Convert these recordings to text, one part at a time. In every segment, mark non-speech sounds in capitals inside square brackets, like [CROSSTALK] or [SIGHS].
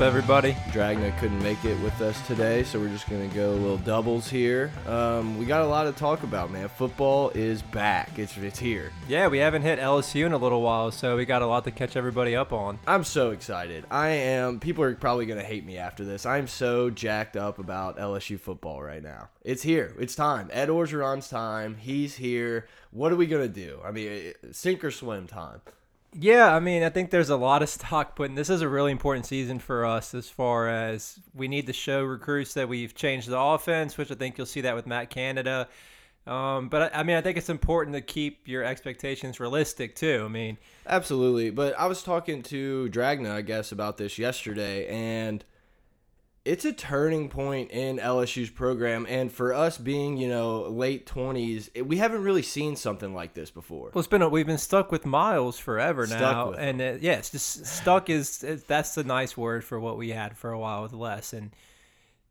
up, everybody? Dragna couldn't make it with us today, so we're just going to go a little doubles here. Um, we got a lot to talk about, man. Football is back. It's, it's here. Yeah, we haven't hit LSU in a little while, so we got a lot to catch everybody up on. I'm so excited. I am. People are probably going to hate me after this. I'm so jacked up about LSU football right now. It's here. It's time. Ed Orgeron's time. He's here. What are we going to do? I mean, sink or swim time. Yeah, I mean, I think there's a lot of stock put in. This is a really important season for us as far as we need to show recruits that we've changed the offense, which I think you'll see that with Matt Canada. Um, but I mean, I think it's important to keep your expectations realistic too. I mean, absolutely. But I was talking to Dragna, I guess, about this yesterday, and it's a turning point in LSU's program, and for us being, you know, late twenties, we haven't really seen something like this before. Well, it's been a, we've been stuck with Miles forever stuck now, and uh, yeah, it's just stuck is that's the nice word for what we had for a while with Les, and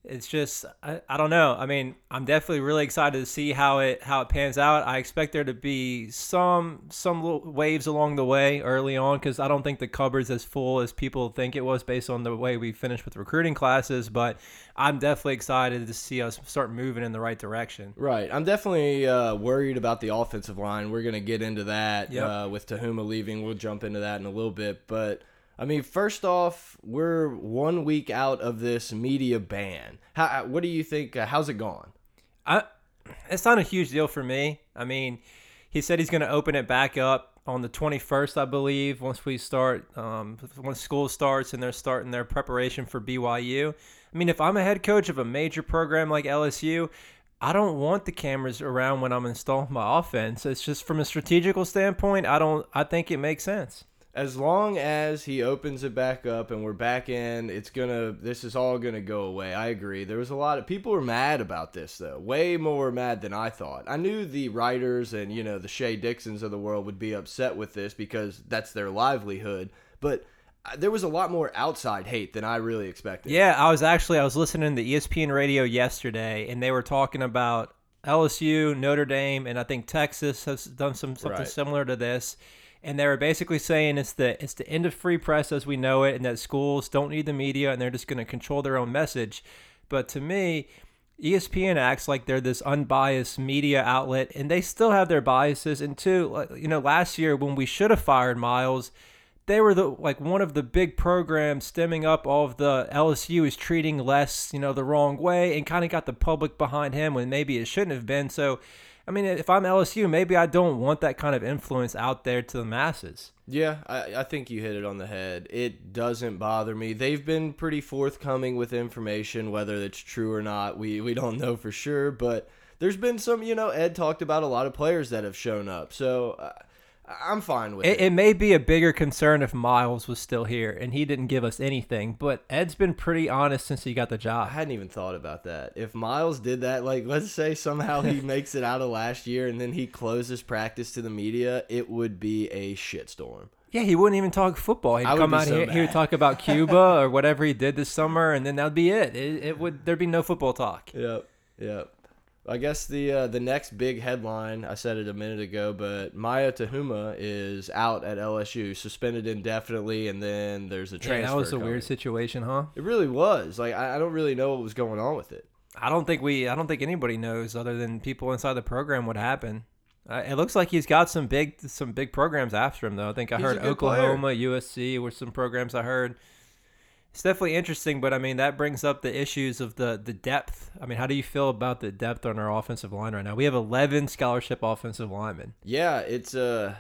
it's just I, I don't know. I mean, I'm definitely really excited to see how it how it pans out. I expect there to be some some little waves along the way early on because I don't think the cupboard's as full as people think it was based on the way we finished with recruiting classes. But I'm definitely excited to see us start moving in the right direction. Right. I'm definitely uh, worried about the offensive line. We're gonna get into that yep. uh, with Teuhema leaving. We'll jump into that in a little bit, but. I mean, first off, we're one week out of this media ban. How, uh, what do you think? Uh, how's it gone? I, it's not a huge deal for me. I mean, he said he's going to open it back up on the 21st, I believe, once we start, um, once school starts and they're starting their preparation for BYU. I mean, if I'm a head coach of a major program like LSU, I don't want the cameras around when I'm installing my offense. It's just from a strategical standpoint, I don't. I think it makes sense as long as he opens it back up and we're back in, it's gonna. This is all gonna go away. I agree. There was a lot of people were mad about this though, way more mad than I thought. I knew the writers and you know the Shea Dixons of the world would be upset with this because that's their livelihood, but uh, there was a lot more outside hate than I really expected. Yeah, I was actually I was listening to ESPN radio yesterday, and they were talking about LSU, Notre Dame, and I think Texas has done some something right. similar to this and they were basically saying it's the it's the end of free press as we know it, and that schools don't need the media and they're just going to control their own message. But to me, ESPN acts like they're this unbiased media outlet, and they still have their biases. And two, you know, last year when we should have fired Miles, they were the like one of the big programs stemming up all of the LSU is treating Les, you know, the wrong way, and kind of got the public behind him when maybe it shouldn't have been. So I mean, if I'm LSU, maybe I don't want that kind of influence out there to the masses. Yeah, I, I think you hit it on the head. It doesn't bother me. They've been pretty forthcoming with information, whether it's true or not. We we don't know for sure, but there's been some. You know, Ed talked about a lot of players that have shown up. So. Uh, I'm fine with it, it. It may be a bigger concern if Miles was still here and he didn't give us anything, but Ed's been pretty honest since he got the job. I hadn't even thought about that. If Miles did that, like let's say somehow he [LAUGHS] makes it out of last year and then he closes practice to the media, it would be a shitstorm. Yeah, he wouldn't even talk football. He'd come out so here, he would talk about Cuba [LAUGHS] or whatever he did this summer, and then that'd be it. it. It would there'd be no football talk. Yep, yep. I guess the uh, the next big headline I said it a minute ago, but Maea Teuhema is out at LSU, suspended indefinitely, and then there's a transfer. Yeah, that was a coming. weird situation, huh? It really was. Like I, I don't really know what was going on with it. I don't think we. I don't think anybody knows other than people inside the program what happened. Uh, it looks like he's got some big some big programs after him though. I think I he's heard Oklahoma, player. USC were some programs I heard it's definitely interesting, but I mean that brings up the issues of the the depth. I mean, how do you feel about the depth on our offensive line right now? We have 11 scholarship offensive linemen. Yeah, it's a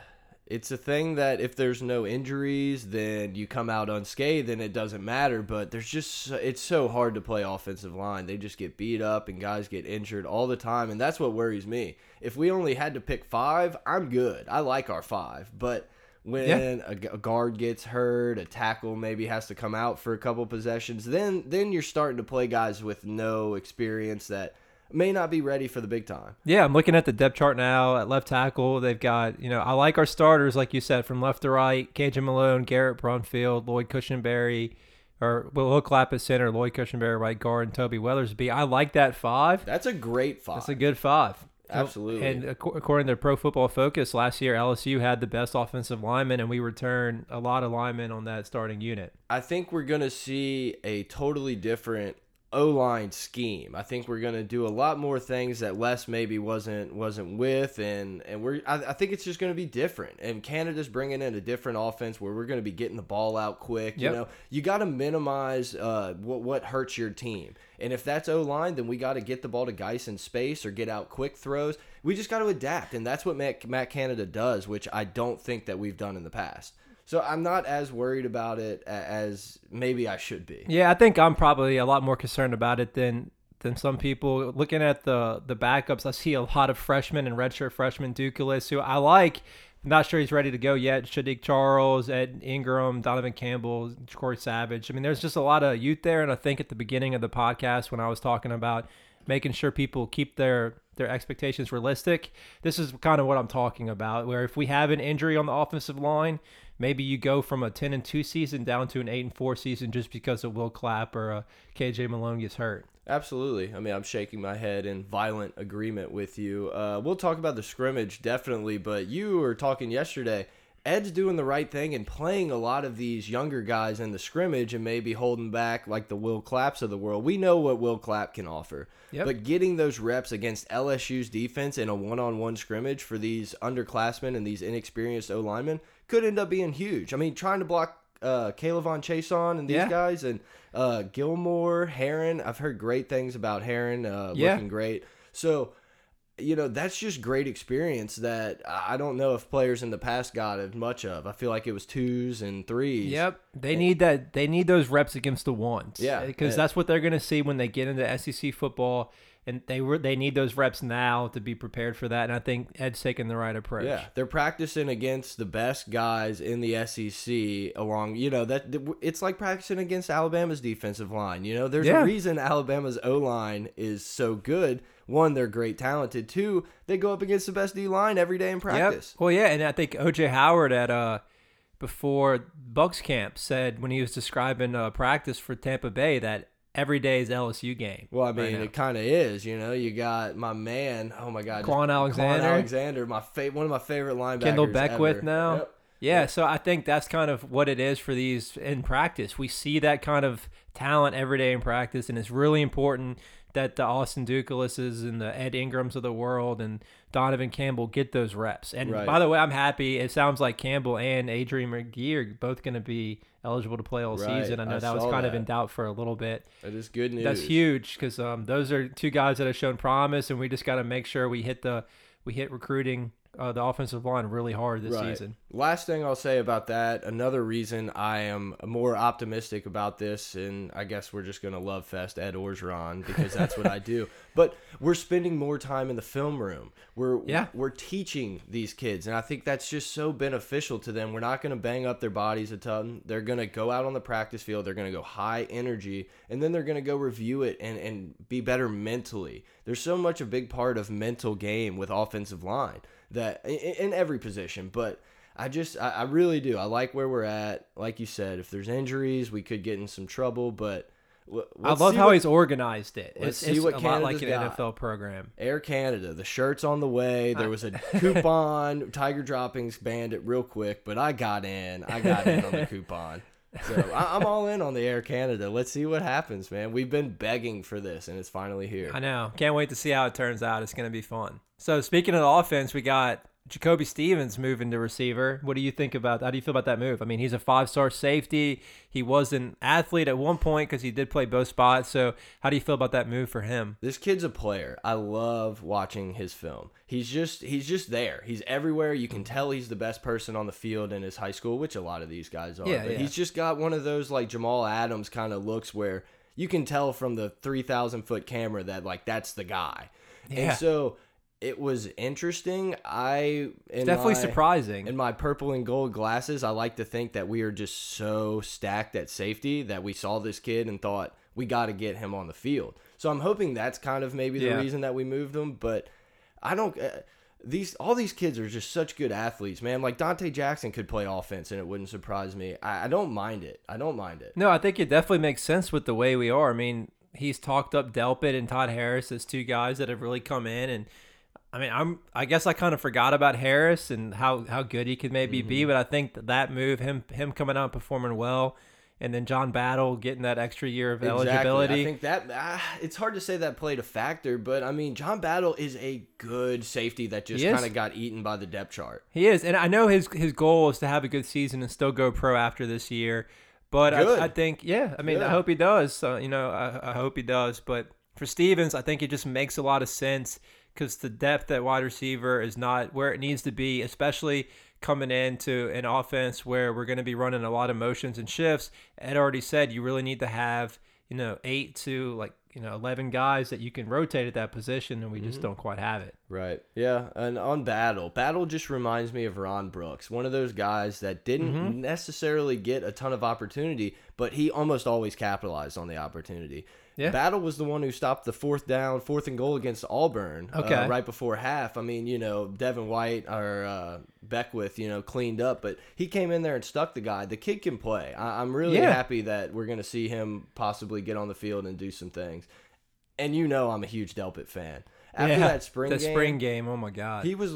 it's a thing that if there's no injuries, then you come out unscathed, and it doesn't matter. But there's just it's so hard to play offensive line. They just get beat up, and guys get injured all the time, and that's what worries me. If we only had to pick five, I'm good. I like our five, but when yeah. a, a, guard gets hurt, a tackle maybe has to come out for a couple possessions, then then you're starting to play guys with no experience that may not be ready for the big time. Yeah, I'm looking at the depth chart now at left tackle. They've got, you know, I like our starters, like you said, from left to right, KJ Malone, Garrett Brumfield, Lloyd Cushenberry, or Will Clapp at center, Lloyd Cushenberry right guard, and Toby Weathersby. I like that five. That's a great five. That's a good five. Absolutely. And according to Pro Football Focus, last year LSU had the best offensive lineman, and we returned a lot of linemen on that starting unit. I think we're going to see a totally different O line scheme. I think we're gonna do a lot more things that Les maybe wasn't wasn't with, and and we're I, I think it's just gonna be different. And Canada's bringing in a different offense where we're gonna be getting the ball out quick. Yep. You know, you got to minimize uh, what what hurts your team. And if that's O line, then we got to get the ball to Guice in space or get out quick throws. We just got to adapt, and that's what Matt, Matt Canada does, which I don't think that we've done in the past. So I'm not as worried about it as maybe I should be. Yeah, I think I'm probably a lot more concerned about it than than some people. Looking at the the backups, I see a lot of freshmen and redshirt freshmen, Deculus, who I like. Not sure he's ready to go yet. Saahdiq Charles, Ed Ingram, Donovan Campbell, Corey Savage. I mean, there's just a lot of youth there, and I think at the beginning of the podcast when I was talking about making sure people keep their their expectations realistic, this is kind of what I'm talking about. Where if we have an injury on the offensive line, maybe you go from a 10 and 2 season down to an 8 and 4 season just because of Will Clapp or uh, KJ Malone gets hurt. Absolutely. I mean, I'm shaking my head in violent agreement with you. Uh, we'll talk about the scrimmage definitely, but you were talking yesterday. Ed's doing the right thing and playing a lot of these younger guys in the scrimmage and maybe holding back like the Will Clapps of the world. We know what Will Clapp can offer. Yep. But getting those reps against LSU's defense in a one on one scrimmage for these underclassmen and these inexperienced O linemen could end up being huge. I mean, trying to block uh, K'Lavon Chaisson and these yeah. guys and uh, Gilmore, Herron. I've heard great things about Herron uh, yeah. looking great. So, you know, that's just great experience that I don't know if players in the past got as much of. I feel like it was twos and threes. Yep, they and, need that. They need those reps against the ones. Yeah, because that's what they're going to see when they get into SEC football and they were they need those reps now to be prepared for that. And I think Ed's taking the right approach. Yeah, they're practicing against the best guys in the SEC. Along, you know that it's like practicing against Alabama's defensive line. You know, there's yeah. a reason Alabama's O line is so good. One, they're great talented. Two, they go up against the best D line every day in practice. Yep. Well, yeah, and I think OJ Howard at uh before Bucks camp said when he was describing uh, practice for Tampa Bay that every day's LSU game. Well, I mean, right it kind of is. You know, you got my man. Oh my God, Kwon Alexander. Kwon Alexander, my fa- one of my favorite linebackers. Kendell Beckwith ever. now. Yep. Yeah, so I think that's kind of what it is for these in practice. We see that kind of talent every day in practice, and it's really important that the Austin Deculuses and the Ed Ingrams of the world and Donovan Campbell get those reps. And right. by the way, I'm happy. It sounds like Campbell and Adrian Magee are both going to be eligible to play all right. season. I know I that was kind that. of in doubt for a little bit. That is good news. That's huge because um, those are two guys that have shown promise, and we just got to make sure we hit the we hit recruiting uh, the offensive line really hard this right. season. Last thing I'll say about that, another reason I am more optimistic about this, and I guess we're just going to love fest Ed Orgeron because that's what I [LAUGHS] do. But we're spending more time in the film room. We're yeah. we're teaching these kids, and I think that's just so beneficial to them. We're not going to bang up their bodies a ton. They're going to go out on the practice field. They're going to go high energy, and then they're going to go review it and and be better mentally. There's so much a big part of mental game with offensive line that in, every position, but. I just, I, I, really do. I like where we're at. Like you said, if there's injuries, we could get in some trouble. But I love how what, he's organized it. Let's it's, see what a lot like an got. NFL program. Air Canada, the shirt's on the way. There was a [LAUGHS] coupon. Tiger Droppings banned it real quick, but I got in. I got in on the [LAUGHS] coupon. So I, am all in on the Air Canada. Let's see what happens, man. We've been begging for this, and it's finally here. I know. Can't wait to see how it turns out. It's going to be fun. So speaking of the offense, we got Jacoby Stevens moving to receiver. What do you think about? How do you feel about that move? I mean, he's a five-star safety. He was an athlete at one point because he did play both spots. So, how do you feel about that move for him? This kid's a player. I love watching his film. He's just he's just there. He's everywhere. You can tell he's the best person on the field in his high school, which a lot of these guys are. Yeah, but yeah. he's just got one of those like Jamal Adams kind of looks where you can tell from the 3000 foot camera that like that's the guy. Yeah. And so it was interesting. I definitely my, surprising. In my purple and gold glasses, I like to think that we are just so stacked at safety that we saw this kid and thought we got to get him on the field. So I'm hoping that's kind of maybe the yeah. reason that we moved him. But I don't. Uh, these all these kids are just such good athletes, man. Like Donte Jackson could play offense, and it wouldn't surprise me. I, I don't mind it. I don't mind it. No, I think it definitely makes sense with the way we are. I mean, he's talked up Delpit and Todd Harris as two guys that have really come in and I mean, I'm. I guess I kind of forgot about Harris and how, how good he could maybe mm-hmm. be, but I think that, that move, him him coming out performing well, and then John Battle getting that extra year of exactly. eligibility. I think that ah, it's hard to say that played a factor, but I mean, John Battle is a good safety that just kind of got eaten by the depth chart. He is, and I know his his goal is to have a good season and still go pro after this year. But I, I, think, yeah, I mean, good. I hope he does. Uh, you know, I, I hope he does. But for Stevens, I think it just makes a lot of sense because the depth at wide receiver is not where it needs to be, especially coming into an offense where we're going to be running a lot of motions and shifts. Ed already said you really need to have you know eight to like you know 11 guys that you can rotate at that position and we just mm-hmm. don't quite have it right yeah and on battle battle just reminds me of ron brooks one of those guys that didn't mm-hmm. necessarily get a ton of opportunity but he almost always capitalized on the opportunity yeah. Battle was the one who stopped the fourth down, fourth and goal against Auburn. Uh, okay. Uh, right before half. I mean, you know, Devin White or uh, Beckwith, you know, cleaned up, but he came in there and stuck the guy. The kid can play. I am really yeah. happy that we're going to see him possibly get on the field and do some things. And you know, I'm a huge Delpit fan. After yeah, that spring the game, spring game, oh my god, he was.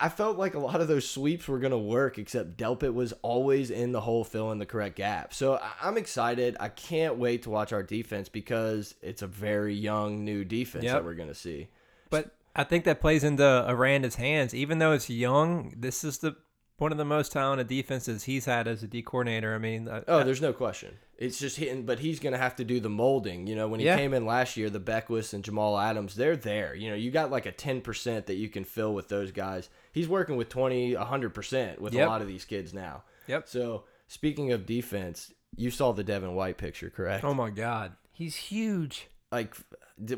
I felt like a lot of those sweeps were gonna work, except Delpit was always in the hole, filling the correct gap. So I'm excited. I can't wait to watch our defense because it's a very young new defense yep. that we're gonna see. But I think that plays into Aranda's hands. Even though it's young, this is the one of the most talented defenses he's had as a D coordinator. I mean, uh, oh, there's no question. It's just hitting, but he's going to have to do the molding. You know, when he yeah. came in last year, the Beckwiths and Jamal Adams, they're there. You know, you got like a 10% that you can fill with those guys. He's working with 20, 100% with yep. a lot of these kids now. Yep. So, speaking of defense, you saw the Devin White picture, correct? Oh my God. He's huge. Like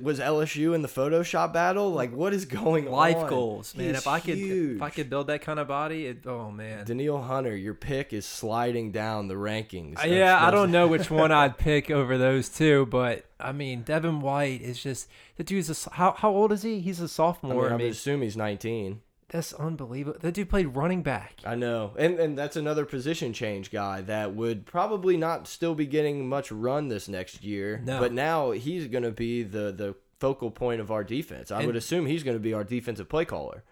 was LSU in the Photoshop battle? Like, what is going Life on? Life goals, man. if I could, huge. if I could build that kind of body, it, oh man. Danielle Hunter, your pick is sliding down the rankings. Uh, yeah, I don't know which one I'd [LAUGHS] pick over those two, but I mean, Devin White is just the dude's a, how how old is he? He's a sophomore. I, mean, I, mean, assume he's nineteen. That's unbelievable. That dude played running back. I know. And and that's another position change guy that would probably not still be getting much run this next year. No. But now he's going to be the the focal point of our defense. I and, would assume he's going to be our defensive play caller.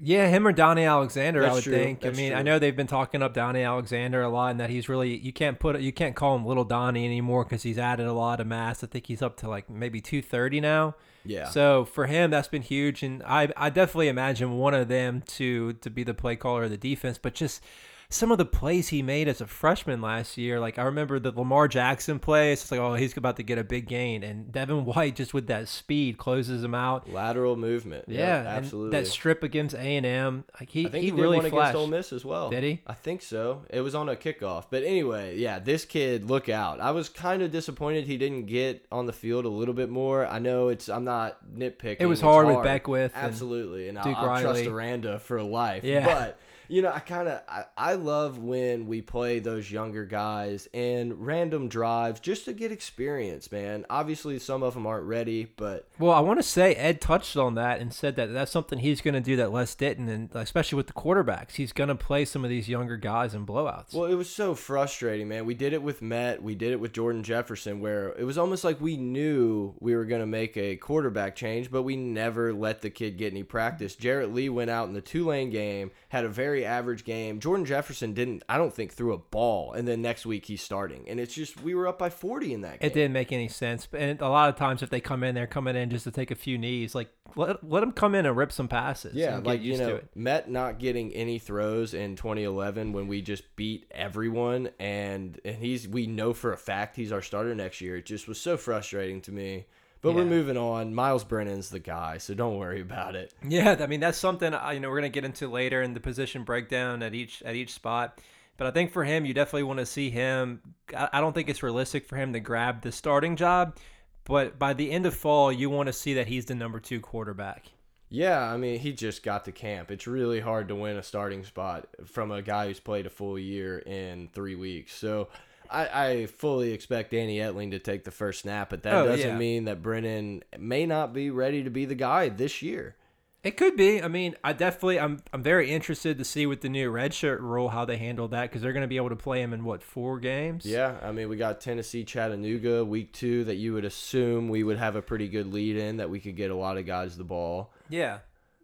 Yeah, him or Donnie Alexander, That's I would true. think. That's I mean, true. I know they've been talking up Donnie Alexander a lot, and that he's really you can't put you can't call him Little Donnie anymore because he's added a lot of mass. I think he's up to like maybe two thirty now. Yeah. So for him, that's been huge, and I I definitely imagine one of them to to be the play caller of the defense, but just some of the plays he made as a freshman last year. Like I remember the Lamar Jackson play. It's like, oh, he's about to get a big gain, and Devin White just with that speed closes him out. Lateral movement. Yeah, yeah absolutely. That strip against A and M, like he, I think he, he really did flashed. against Ole Miss as well. Did he? I think so. It was on a kickoff. But anyway, yeah, this kid, look out. I was kind of disappointed he didn't get on the field a little bit more. I know it's. I'm not nitpicking. It was hard, hard, with Beckwith. Absolutely, and, and I'll, I'll trust Aranda for life. Yeah, but you know, I kind of I, I love when we play those younger guys and random drives just to get experience, man. Obviously, some of them aren't ready, but well, I want to say Ed touched on that and said that that's something he's going to do that Les didn't, and especially with the quarterbacks, he's going to play some of these younger guys in blowouts. Well, it was so frustrating, man. We did it with Met, we did it with Jordan Jefferson, where it was almost like we knew we were going to make a quarterback change, but we never let the kid get any practice. Jarrett Lee went out in the Tulane game, had a very very average game. Jordan Jefferson didn't, I don't think, threw a ball, and then next week he's starting. And it's just we were up by forty in that. game. It didn't make any sense. And a lot of times, if they come in, they're coming in just to take a few knees. Like let let them come in and rip some passes. Yeah, like you know, Met not getting any throws in 2011 when we just beat everyone, and and he's we know for a fact he's our starter next year. It just was so frustrating to me. But yeah. we're moving on. Myles Brennan's the guy, so don't worry about it. Yeah, I mean that's something uh, you know we're gonna get into later in the position breakdown at each at each spot. But I think for him, you definitely want to see him. I don't think it's realistic for him to grab the starting job, but by the end of fall, you want to see that he's the number two quarterback. Yeah, I mean, he just got to camp. It's really hard to win a starting spot from a guy who's played a full year in three weeks. So I, I fully expect Danny Etling to take the first snap, but that oh, doesn't yeah. mean that Brennan may not be ready to be the guy this year. It could be. I mean, I definitely, I'm, I'm very interested to see with the new redshirt rule how they handle that because they're going to be able to play him in what four games. Yeah, I mean, we got Tennessee, Chattanooga, week two that you would assume we would have a pretty good lead in that we could get a lot of guys the ball. Yeah,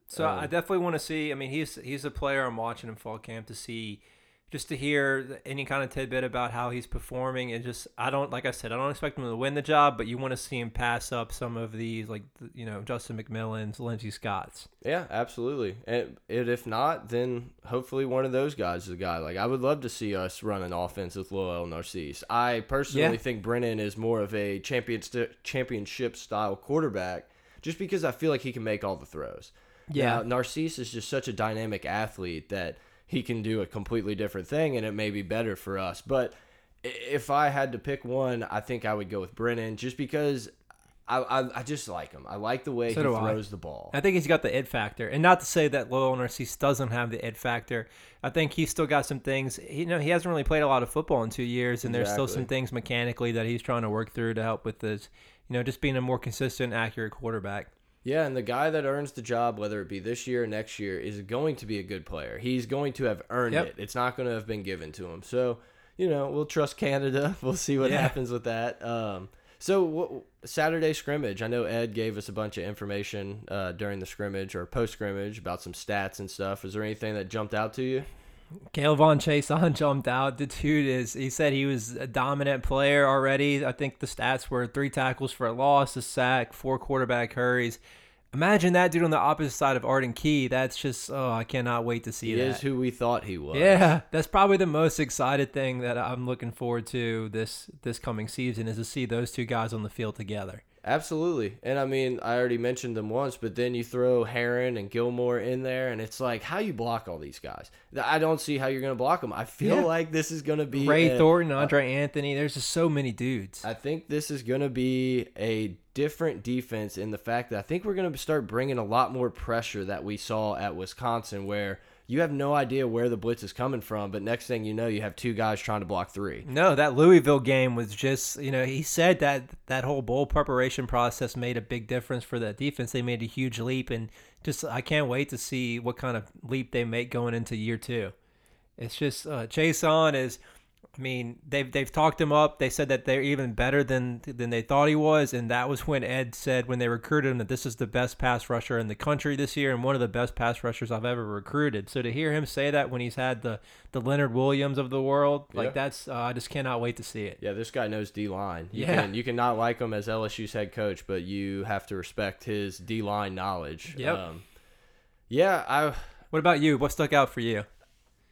So um, I definitely want to see. I mean, he's he's a player I'm watching in fall camp to see just to hear any kind of tidbit about how he's performing and just I don't like I said I don't expect him to win the job, but you want to see him pass up some of these like you know Justin McMillan's, Lindsey Scott's. Yeah, absolutely. And, if not, then hopefully one of those guys is a guy. Like I would love to see us run an offense with Lowell Narcisse. I personally yeah. think Brennan is more of a champion championship style quarterback, just because I feel like he can make all the throws. Yeah, now, Narcisse is just such a dynamic athlete that he can do a completely different thing and it may be better for us. But if I had to pick one, I think I would go with Brennan just because I, I, I just like him. I like the way so he throws I. the ball. I think he's got the it factor, and not to say that Lowell Narcisse doesn't have the it factor. I think he's still got some things. He, you know, he hasn't really played a lot of football in two years, and exactly. there's still some things mechanically that he's trying to work through to help with this. You know, just being a more consistent, accurate quarterback. Yeah, and the guy that earns the job, whether it be this year or next year, is going to be a good player. He's going to have earned yep. it. It's not going to have been given to him. So, you know, we'll trust Canada. [LAUGHS] We'll see what yeah. happens with that. Um, so Saturday scrimmage. I know Ed gave us a bunch of information uh, during the scrimmage or post scrimmage about some stats and stuff. Is there anything that jumped out to you? K'Lavon Chaisson jumped out. The dude is, he said he was a dominant player already. I think the stats were three tackles for a loss, a sack, four quarterback hurries. Imagine that dude on the opposite side of Arden Key. That's just, oh, I cannot wait to see he that. He is who we thought he was. Yeah, that's probably the most excited thing that I'm looking forward to this this coming season is to see those two guys on the field together. Absolutely. And I mean, I already mentioned them once, but then you throw Herron and Gilmore in there, and it's like, how you block all these guys? I don't see how you're going to block them. I feel yeah. like this is going to be Ray a, Thornton, Andre uh, Anthony. There's just so many dudes. I think this is going to be a different defense in the fact that I think we're going to start bringing a lot more pressure that we saw at Wisconsin, where – you have no idea where the blitz is coming from, but next thing you know, you have two guys trying to block three. No, that Louisville game was just, you know, he said that that whole bowl preparation process made a big difference for that defense. They made a huge leap, and just I can't wait to see what kind of leap they make going into year two. It's just uh, Chaisson is I mean, they've they've talked him up. They said that they're even better than than they thought he was, and that was when Ed said when they recruited him that this is the best pass rusher in the country this year and one of the best pass rushers I've ever recruited. So to hear him say that when he's had the the Leonard Williams of the world, yeah. like that's uh, I just cannot wait to see it. Yeah, this guy knows D line. You yeah, can, you can not like him as LSU's head coach, but you have to respect his D line knowledge. Yep. Um, yeah, I. What about you? What stuck out for you?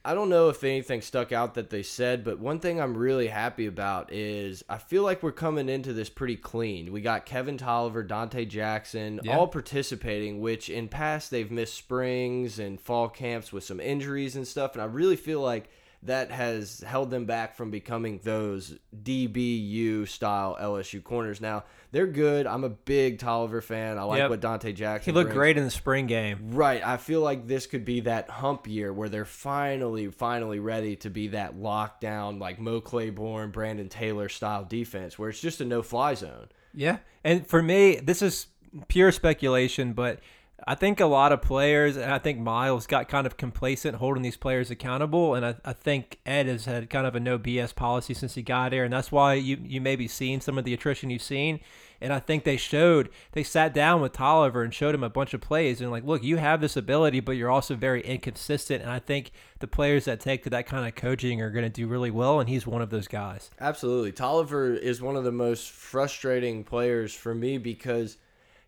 I don't know if anything stuck out that they said, but one thing I'm really happy about is I feel like we're coming into this pretty clean. We got Kevin Toliver, Donte Jackson, yeah. all participating, which in past they've missed springs and fall camps with some injuries and stuff. And I really feel like that has held them back from becoming those DBU style LSU corners. Now, they're good. I'm a big Toliver fan. I like yep. what Donte Jackson. He looked brings. great in the spring game. Right. I feel like this could be that hump year where they're finally, finally ready to be that lockdown, like Mo Claiborne, Brandon Taylor style defense, where it's just a no fly zone. Yeah. And for me, this is pure speculation, but I think a lot of players, and I think Miles got kind of complacent holding these players accountable. And I, I think Ed has had kind of a no BS policy since he got here. And that's why you, you may be seeing some of the attrition you've seen. And I think they showed, they sat down with Toliver and showed him a bunch of plays and like, look, you have this ability, but you're also very inconsistent. And I think the players that take to that kind of coaching are going to do really well. And he's one of those guys. Absolutely. Toliver is one of the most frustrating players for me because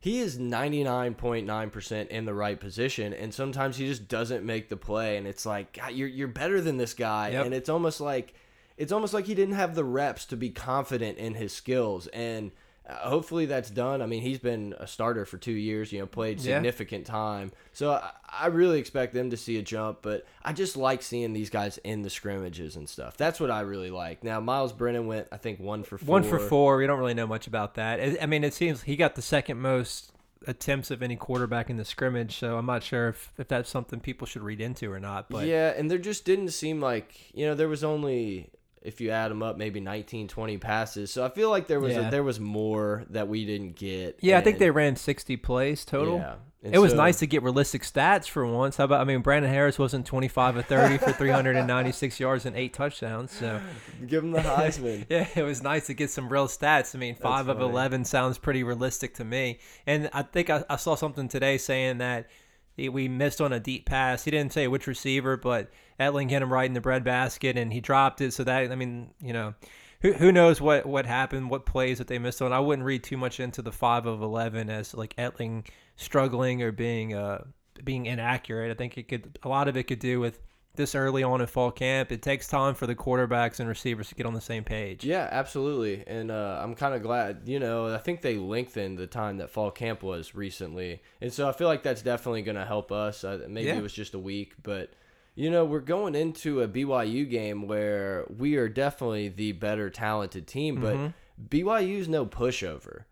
he is 99.9% in the right position and sometimes he just doesn't make the play and it's like God, you're you're better than this guy yep. and it's almost like it's almost like he didn't have the reps to be confident in his skills and uh, hopefully that's done. I mean, he's been a starter for two years, you know, played significant yeah. time. So I, I, really expect them to see a jump, but I just like seeing these guys in the scrimmages and stuff. That's what I really like. Now, Myles Brennan went, I think, one for four. One for four. We don't really know much about that. I mean, it seems he got the second most attempts of any quarterback in the scrimmage, so I'm not sure if, if that's something people should read into or not. But Yeah, and there just didn't seem like, you know, there was only if you add them up, maybe 19, 20 passes. So I feel like there was yeah. a, there was more that we didn't get. Yeah, and, I think they ran 60 plays total. Yeah. And it was so, nice to get realistic stats for once. How about I mean Brandon Harris wasn't 25 of 30 for [LAUGHS] 396 yards and 8 touchdowns, so [LAUGHS] give him the Heisman. [LAUGHS] yeah, it was nice to get some real stats. I mean, 5 of 11 sounds pretty realistic to me. And I think I, I saw something today saying that he, we missed on a deep pass. He didn't say which receiver, but Etling hit him right in the breadbasket, and he dropped it. So that I mean, you know, who who knows what what happened, what plays that they missed on. I wouldn't read too much into the five of eleven as like Etling struggling or being uh being inaccurate. I think it could a lot of it could do with this early on in fall camp. It takes time for the quarterbacks and receivers to get on the same page. Yeah, absolutely. And uh, I'm kind of glad, you know, I think they lengthened the time that fall camp was recently. And so I feel like that's definitely going to help us. Uh, maybe yeah. it was just a week, but, you know, we're going into a BYU game where we are definitely the better talented team, but mm -hmm. BYU's no pushover.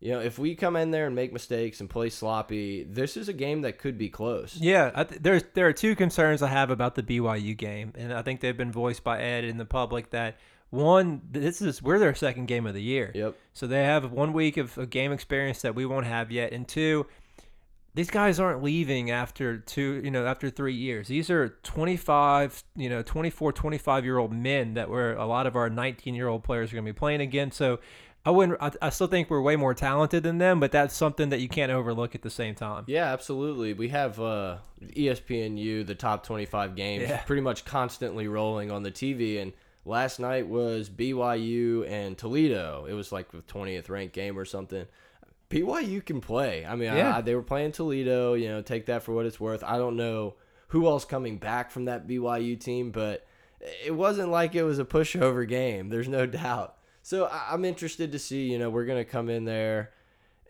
You know, if we come in there and make mistakes and play sloppy, this is a game that could be close. Yeah, th there's there are two concerns I have about the BYU game, and I think they've been voiced by Ed in the public that one, this is we're their second game of the year. Yep. So they have one week of a game experience that we won't have yet, and two, these guys aren't leaving after two, you know, after three years. These are 25, you know, 24, 25 year old men that were a lot of our 19 year old players are going to be playing again. So I wouldn't. I, I, still think we're way more talented than them, but that's something that you can't overlook at the same time. Yeah, absolutely. We have uh, ESPNU, the top twenty-five games, yeah. pretty much constantly rolling on the TV. And last night was BYU and Toledo. It was like the twentieth ranked game or something. BYU can play. I mean, yeah. I, they were playing Toledo. You know, take that for what it's worth. I don't know who else coming back from that BYU team, but it wasn't like it was a pushover game. There's no doubt. So I'm interested to see. You know, we're gonna come in there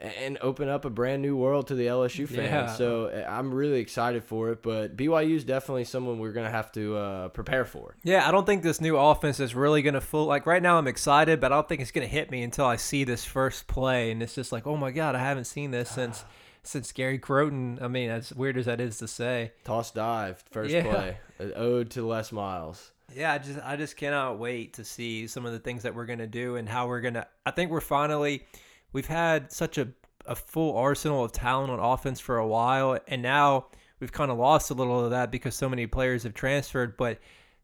and open up a brand new world to the LSU fans. Yeah. So eh, I'm really excited for it. But BYU is definitely someone we're gonna have to uh, prepare for. Yeah, I don't think this new offense is really gonna full. Like right now, I'm excited, but I don't think it's gonna hit me until I see this first play, and it's just like, oh my god, I haven't seen this since. [SIGHS] since Gary Crowton, I mean, as weird as that is to say, toss dive first yeah. play, [LAUGHS] an ode to Les Miles. Yeah, I just I just cannot wait to see some of the things that we're gonna do and how we're gonna. I think we're finally we've had such a a full arsenal of talent on offense for a while, and now we've kind of lost a little of that because so many players have transferred. But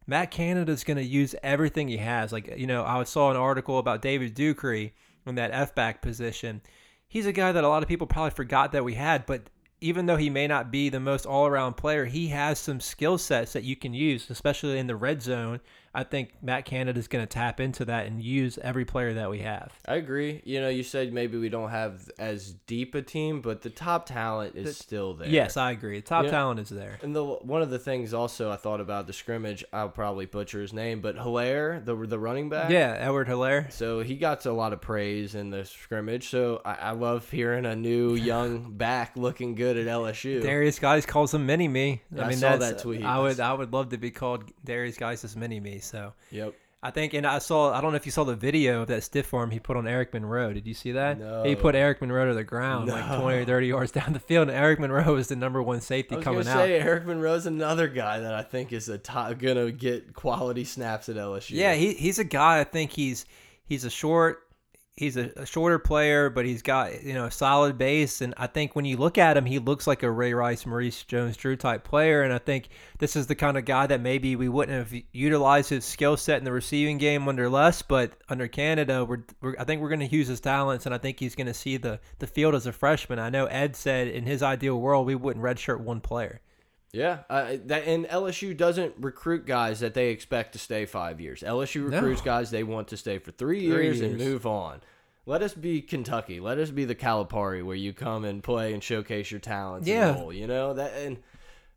Matt Canada is going to use everything he has. Like you know, I saw an article about David Ducre in that F back position. He's a guy that a lot of people probably forgot that we had, but even though he may not be the most all around player, he has some skill sets that you can use, especially in the red zone I think Matt Canada is going to tap into that and use every player that we have. I agree. You know, you said maybe we don't have as deep a team, but the top talent is the, still there. Yes, I agree. The top you talent know, is there. And the one of the things also I thought about the scrimmage, I'll probably butcher his name, but Helaire, the the running back. Yeah, Edward Helaire. So he got a lot of praise in the scrimmage. So I, I love hearing a new [LAUGHS] young back looking good at LSU. Darius Guice calls him mini me. I, I mean, saw that tweet. I would I would love to be called Darius Guice as mini me. So yep. I think, and I saw. I don't know if you saw the video of that stiff arm he put on Eric Monroe. Did you see that? No. He put Eric Monroe to the ground no. like 20 or 30 yards down the field, and Eric Monroe is the number one safety I was coming gonna out. Say Eric Monroe's another guy that I think is a top, gonna get quality snaps at LSU. Yeah, he, he's a guy. I think he's he's a short he's a, a, shorter player, but he's got you know a solid base. And I think when you look at him, he looks like a Ray Rice, Maurice Jones-Drew type player. And I think this is the kind of guy that maybe we wouldn't have utilized his skill set in the receiving game under Les, but under Canada, we're, we're I think we're going to use his talents, and I think he's going to see the the field as a freshman. I know Ed said in his ideal world we wouldn't redshirt one player. Yeah, uh, that and LSU doesn't recruit guys that they expect to stay five years. LSU recruits no. guys they want to stay for three years, three years, and move on. Let us be Kentucky. Let us be the Calipari where you come and play and showcase your talents. Yeah, and you know that, and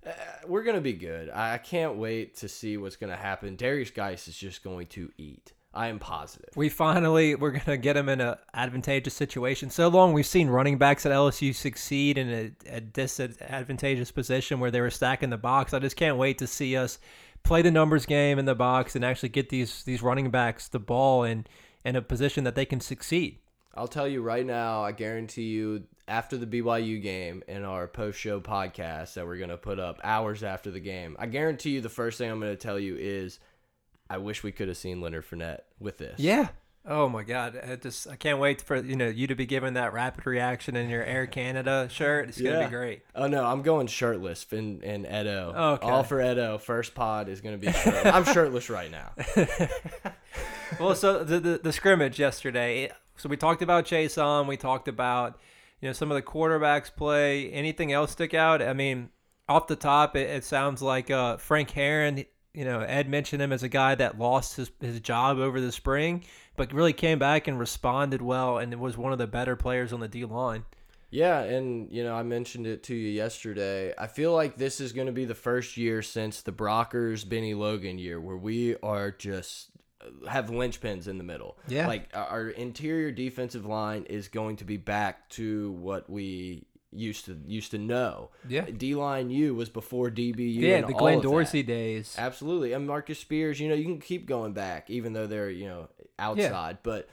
uh, we're gonna be good. I can't wait to see what's gonna happen. Darius Guice is just going to eat. I am positive. We finally we're gonna get him in an advantageous situation. So long we've seen running backs at LSU succeed in a, a disadvantageous position where they were stacking the box. I just can't wait to see us play the numbers game in the box and actually get these these running backs the ball in in a position that they can succeed. I'll tell you right now, I guarantee you after the BYU game in our post show podcast that we're going to put up hours after the game, I guarantee you the first thing I'm going to tell you is I wish we could have seen Leonard Fournette with this. Yeah. Oh my God! I just I can't wait for you know you to be given that rapid reaction in your Air Canada shirt. It's gonna be great. Oh no, I'm going shirtless in in Edo. Okay. All for Edo. First pod is gonna be. Shirtless. I'm shirtless right now. [LAUGHS] well, so the, the, the scrimmage yesterday. So we talked about Chaisson. We talked about you know some of the quarterbacks play. Anything else stick out? I mean, off the top, it, it sounds like uh, Frank Herron. You know, Ed mentioned him as a guy that lost his, his job over the spring, but really came back and responded well, and was one of the better players on the D line. Yeah, and you know, I mentioned it to you yesterday. I feel like this is going to be the first year since the Brockers Bennie Logan year where we are just uh, have linchpins in the middle. Yeah. Like our interior defensive line is going to be back to what we used to used to know. Yeah. D line U was before DBU. Yeah, and the all Glenn. Dorsey days. Absolutely. And Marcus Spears, you know, you can keep going back even though they're, you know, outside. But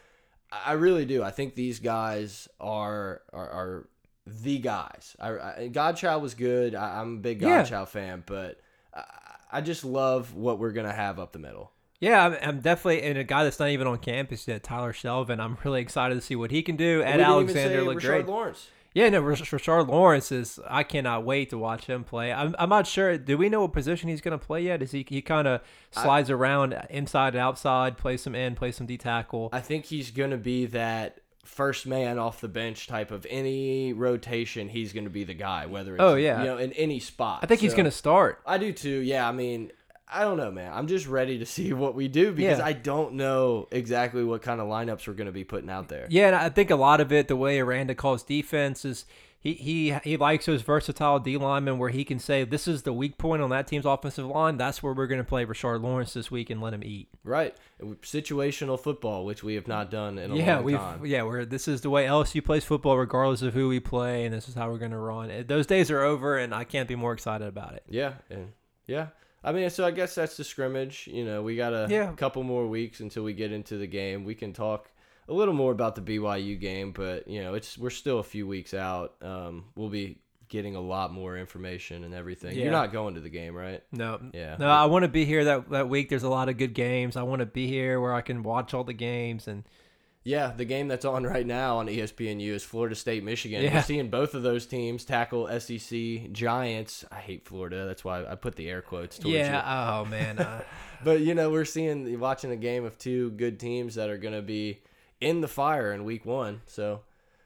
I really do. I think these guys are are, are the guys. I, I Godchaux was good. I, I'm a big Yeah. Godchaux fan, but I, I just love what we're gonna have up the middle. Yeah, I'm, I'm definitely and a guy that's not even on campus yet, Tyler Shelvin. I'm really excited to see what he can do. Ed even Alexander looked great. Lawrence. Yeah, no, Rash- Rashard Lawrence is. I cannot wait to watch him play. I'm, I'm not sure. Do we know what position he's going to play yet? Is he he kind of slides around inside and outside, plays some end, plays some D tackle? I think he's gonna be that first man off the bench type of any rotation. He's gonna be the guy, whether it's Oh, yeah. you know in any spot. I think he's going to start. I do too. Yeah, I mean, I don't know, man. I'm just ready to [LAUGHS] see what we do because Yeah. I don't know exactly what kind of lineups we're going to be putting out there. Yeah, and I think a lot of it, the way Aranda calls defense, is he he he likes those versatile D linemen where he can say this is the weak point on that team's offensive line. That's where we're going to play Rashard Lawrence this week and let him eat. Right. Situational football, which we have not done in a yeah, long time. yeah, we're this is the way LSU plays football, regardless of who we play, and this is how we're going to run. Those days are over, and I can't be more excited about it. Yeah, and yeah. I mean, so I guess that's the scrimmage. You know, we got a Yeah. couple more weeks until we get into the game. We can talk a little more about the BYU game, but you know, it's we're still a few weeks out. Um, we'll be getting a lot more information and everything. Yeah. You're not going to the game, right? No, Yeah. no, I want to be here that that week. There's a lot of good games. I want to be here where I can watch all the games and Yeah, the game that's on right now on ESPNU is Florida State Michigan. Yeah. We're seeing both of those teams tackle SEC giants. I hate Florida. That's why I put the air quotes towards yeah. it. Oh man. Uh, [LAUGHS] But you know, we're seeing watching a game of two good teams that are going to be in the fire in week 1. So,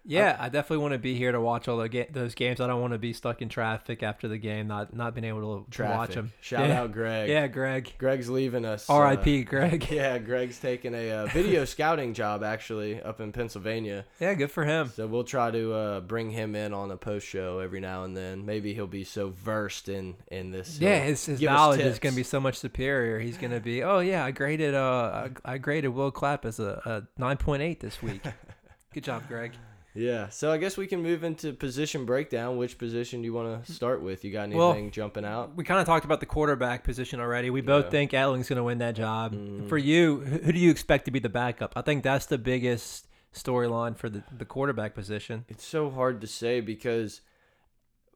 Yeah, I definitely want to be here to watch all the ga- those games. I don't want to be stuck in traffic after the game, not not being able to, traffic. watch them. Shout yeah. out Greg. Yeah, Greg. Greg's leaving us. uh, R.I.P. Greg. [LAUGHS] yeah, Greg's taking a uh, video scouting job actually up in Pennsylvania. Yeah, good for him. So we'll try to uh, bring him in on a post show every now and then. Maybe he'll be so versed in in this. Yeah, his, his knowledge is going to be so much superior. He's going to be, oh yeah, I graded uh I, I graded Will Clapp as a, a nine point eight this week. [LAUGHS] good job, Greg. Yeah. So I guess we can move into position breakdown. Which position do you want to start with? You got anything Well, jumping out? We kind of talked about the quarterback position already. We both Yeah. think Etling's going to win that job. Mhm. For you, who do you expect to be the backup? I think that's the biggest storyline for the, the quarterback position. It's so hard to say because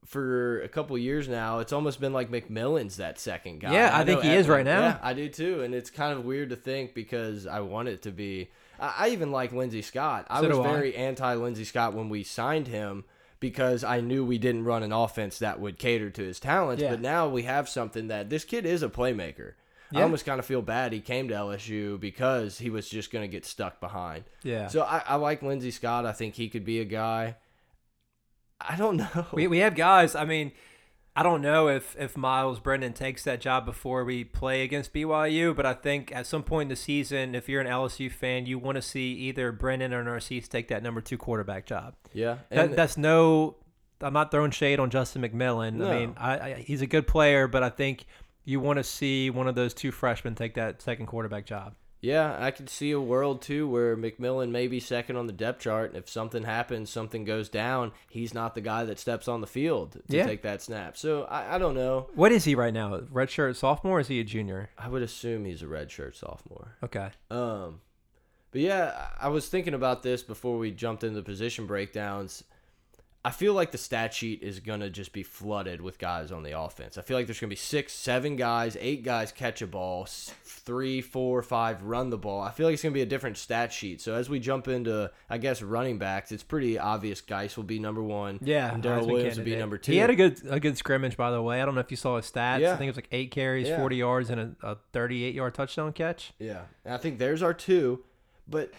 for a couple years now, it's almost been like McMillan's that second guy. Yeah, I think know he is right now. Yeah, I do too, and it's kind of weird to think because I want it to be. I, I even like Lindsey Scott. I So was very anti Lindsey Scott when we signed him because I knew we didn't run an offense that would cater to his talents. Yeah. But now we have something that this kid is a playmaker. I almost kind of feel bad he came to LSU because he was just going to get stuck behind. Yeah. So I, I like Lindsey Scott. I think he could be a guy. I don't [LAUGHS] know. We, we have guys. I mean, I don't know if if Myles Brennan takes that job before we play against BYU, but I think at some point in the season, if you're an LSU fan, you want to see either Brennan or Narcisse take that number two quarterback job. yeah, That, that's no. I'm not throwing shade on Justin McMillan. No. I mean, I, I, he's a good player, but I think you want to see one of those two freshmen take that second quarterback job. Yeah, I could see a world too where McMillan may be second on the depth chart, and if something happens, something goes down, he's not the guy that steps on the field to Yeah. take that snap. So I, I don't know. What is he right now? Redshirt sophomore? Or is he a junior? I would assume he's a redshirt sophomore. Okay. Um, but yeah, I I was thinking about this before we jumped into the position breakdowns. I feel like the stat sheet is gonna just be flooded with guys on the offense. I feel like there's gonna be six, seven guys, eight guys catch a ball, three, four, five run the ball. I feel like it's gonna be a different stat sheet. So as we jump into, I guess running backs, it's pretty obvious. Guice will be number one. Yeah, and Darrel Williams will be number two. He had a good a good scrimmage, by the way. I don't know if you saw his stats. Yeah. I think it was like eight carries, Yeah. forty yards, and a, a thirty-eight yard touchdown catch. Yeah, and I think there's our two, but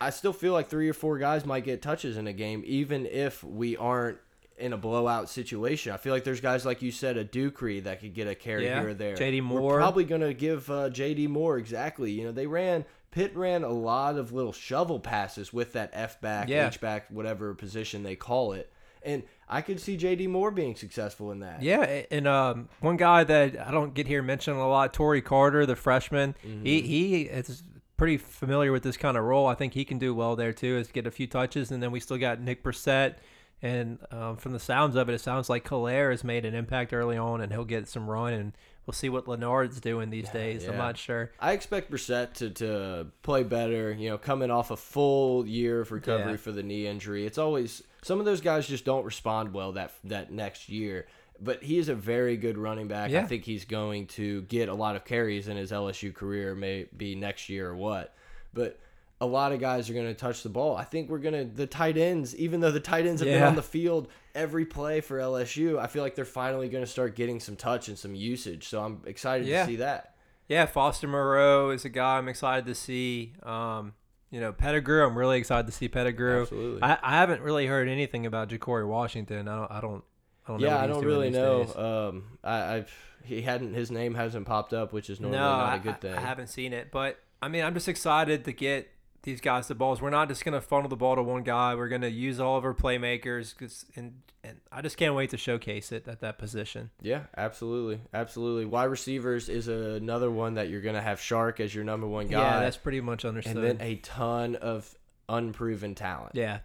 I still feel like three or four guys might get touches in a game, even if we aren't in a blowout situation. I feel like there's guys like you said, a Ducre that could get a carry Yeah. here or there. J.D. Moore, We're probably gonna give uh, JD Moore exactly. You know, they ran Pitt ran a lot of little shovel passes with that F back, Yeah. H back, whatever position they call it, and I could see JD Moore being successful in that. Yeah, and um, one guy that I don't get here mentioned a lot, Tory Carter, the freshman. Mm-hmm. He he is pretty familiar with this kind of role. I think he can do well there too. Is get a few touches, and then we still got Nick Brossette. And um, from the sounds of it, it sounds like Helaire has made an impact early on, and he'll get some run. And we'll see what Leonard's doing these days. I'm not sure. I expect Brossette to, to play better. You know, coming off a full year of recovery Yeah. for the knee injury, it's always some of those guys just don't respond well that that next year. But he is a very good running back. I think he's going to get a lot of carries in his LSU career, maybe next year or what. But a lot of guys are going to touch the ball. I think we're going to the tight ends, even though the tight ends have been on the field every play for LSU. I feel like they're finally going to start getting some touch and some usage. So I'm excited Yeah. to see that. Yeah, Foster Moreau is a guy I'm excited to see. Um, you know, Pettigrew, I'm really excited to see Pettigrew. Absolutely. I, I haven't really heard anything about Ja'Cory Washington. I don't. I don't. I don't yeah, what I don't really know. days. Um, I, I've he hadn't his name hasn't popped up, which is normally no, not I, a good I- thing. I haven't seen it, but I mean, I'm just excited to get these guys the balls. We're not just gonna funnel the ball to one guy. We're gonna use all of our playmakers, 'cause- and and I just can't wait to showcase it at that position. yeah, absolutely, absolutely. Wide receivers is another one that you're gonna have Chark as your number one guy, Yeah, that's pretty much understood. and then a ton of unproven talent. yeah,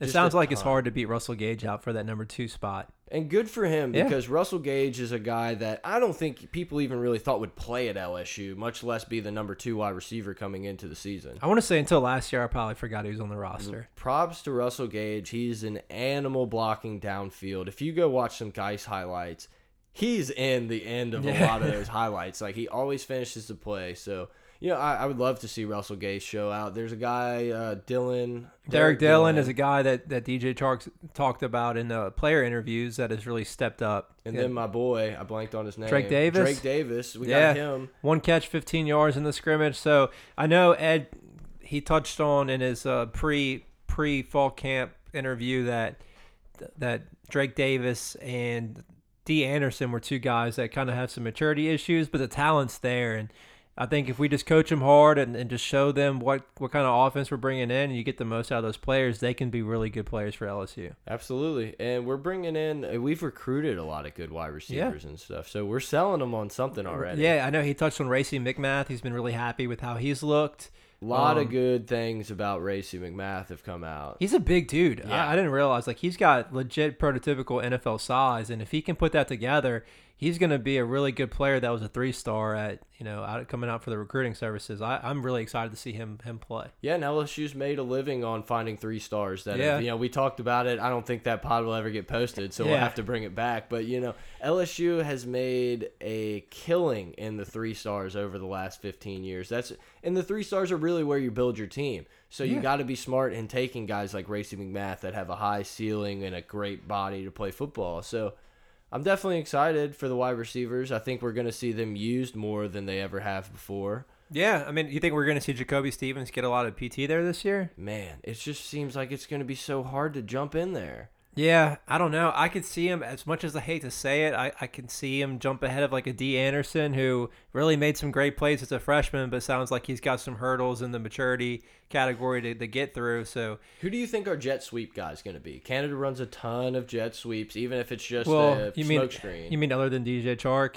it Just sounds a like it's hard to beat Russell Gage out for that number two spot. And good for him Yeah. because Russell Gage is a guy that I don't think people even really thought would play at LSU, much less be the number two wide receiver coming into the season. I want to say until last year, I probably forgot he was on the roster. Mm-hmm. props to Russell Gage. He's an animal blocking downfield. If you go watch some Guice highlights, he's in the end of a Yeah. lot of [LAUGHS] those highlights. Like he always finishes the play. So you know, I, I would love to see Russell Gage show out. There's a guy, uh, Dillon. Derrick Dillon is a guy that, that DJ Charks talked about in the player interviews that has really stepped up. and Yeah. then my boy, I blanked on his name. Drake Davis? Drake Davis. We Yeah. got him. one catch, 15 yards in the scrimmage. So I know Ed, he touched on in his uh, pre pre fall camp interview that that Drake Davis and Dee Anderson were two guys that kind of have some maturity issues, but the talent's there. And I think if we just coach them hard and, and just show them what, what kind of offense we're bringing in, and you get the most out of those players, they can be really good players for LSU. Absolutely. And we're bringing in, uh, we've recruited a lot of good wide receivers and stuff. So we're selling them on something already. Yeah, I know he touched on Racy McMath. He's been really happy with how he's looked. A lot Um, of good things about Racy McMath have come out. He's a big dude. Yeah. I, I didn't realize like he's got legit prototypical NFL size, and if he can put that together, he's going to be a really good player. That was a three star at you know out, coming out for the recruiting services. I, I'm really excited to see him him play. Yeah, and LSU's made a living on finding three stars. That Yeah. have, you know, we talked about it. I don't think that pod will ever get posted, so we'll have to bring it back. But you know, LSU has made a killing in the three stars over the last 15 years. That's and the three stars are really where you build your team. So you Yeah. got to be smart in taking guys like Racy McMath that have a high ceiling and a great body to play football. So. I'm definitely excited for the wide receivers. I think we're going to see them used more than they ever have before. Yeah, I mean, you think we're going to see Jacoby Stevens get a lot of PT there this year? Man, it just seems like it's going to be so hard to jump in there. Yeah, I don't know. I could see him as much as I hate to say it. I, I can see him jump ahead of like a Dee Anderson who really made some great plays as a freshman, but sounds like he's got some hurdles in the maturity category to, to get through. So Who do you think our jet sweep guy is going to be? Canada runs a ton of jet sweeps, even if it's just well, a you mean smoke screen. you mean other than DJ Chark?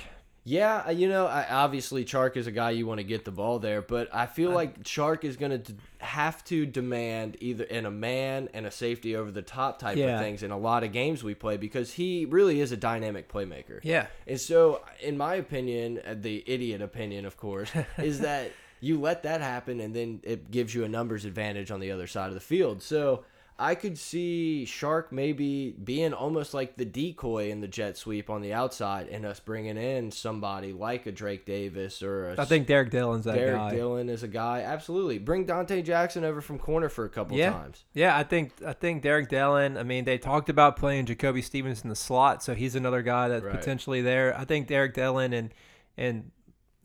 Yeah, you know, I, obviously Chark is a guy you want to get the ball there, but I feel like Chark is going to have to demand either in a man and a safety over the top type Yeah. of things in a lot of games we play because he really is a dynamic playmaker. Yeah. And so, in my opinion, uh, the idiot opinion, of course, [LAUGHS] is that you let that happen and then it gives you a numbers advantage on the other side of the field. So, I could see Chark maybe being almost like the decoy in the jet sweep on the outside and us bringing in somebody like a Drake Davis or a I think Derrick Dillon's that Derrick guy. Dillon is a guy. Absolutely. Bring Donte Jackson over from corner for a couple Yeah. times. Yeah, I think I think Derrick Dillon. I mean, they talked about playing Jacoby Stevens in the slot, so he's another guy that's Right. potentially there. I think Derrick Dillon and and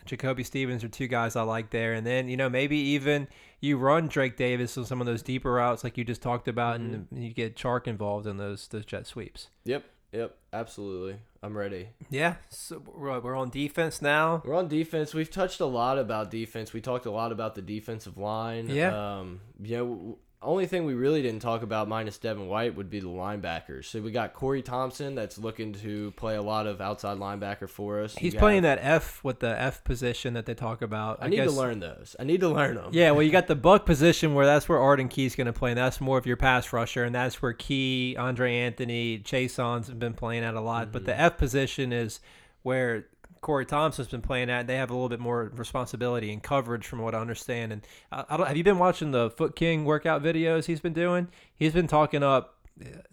Jacoby Stevens are two guys I like there. And then, you know, maybe even you run Drake Davis on some of those deeper routes like you just talked about mm-hmm. and you get Chark involved in those those jet sweeps. Yep. Yep, absolutely. I'm ready. Yeah, so we're on defense now. We're on defense. We've touched a lot about defense. We talked a lot about the defensive line. Yeah. Um, you know, only thing we really didn't talk about minus Devin White would be the linebackers. So we got Corey Thompson that's looking to play a lot of outside linebacker for us. He's playing that F with the F position that they talk about. I, I need guess. to learn those. I need to learn them. Yeah, well, you got [LAUGHS] the buck position where that's where Arden Key's going to play, and that's more of your pass rusher, and that's where Key, Andre Anthony, Chaisson's have been playing at a lot. Mm -hmm. But the mm-hmm. F position is where Corey Thompson's been playing at, and they have a little bit more responsibility and coverage, from what I understand. And I, I don't, have you been watching the Foot King workout videos he's been doing? He's been talking up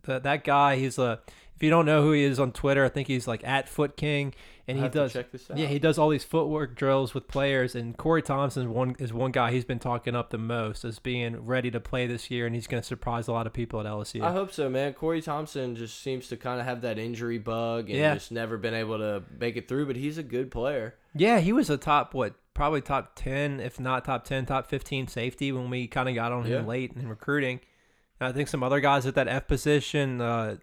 uh, that guy. He's a if you don't know who he is on Twitter, I think he's like at Foot King, and he does yeah he does all these footwork drills with players. And Corey Thompson is one is one guy he's been talking up the most as being ready to play this year, and he's going to surprise a lot of people at LSU. I hope so, man. Corey Thompson just seems to kind of have that injury bug and yeah. just never been able to make it through, but he's a good player. Yeah, he was a top what probably top ten, if not top ten, top fifteen safety when we kind of got on him yeah. late in recruiting. I think some other guys at that F position. Uh,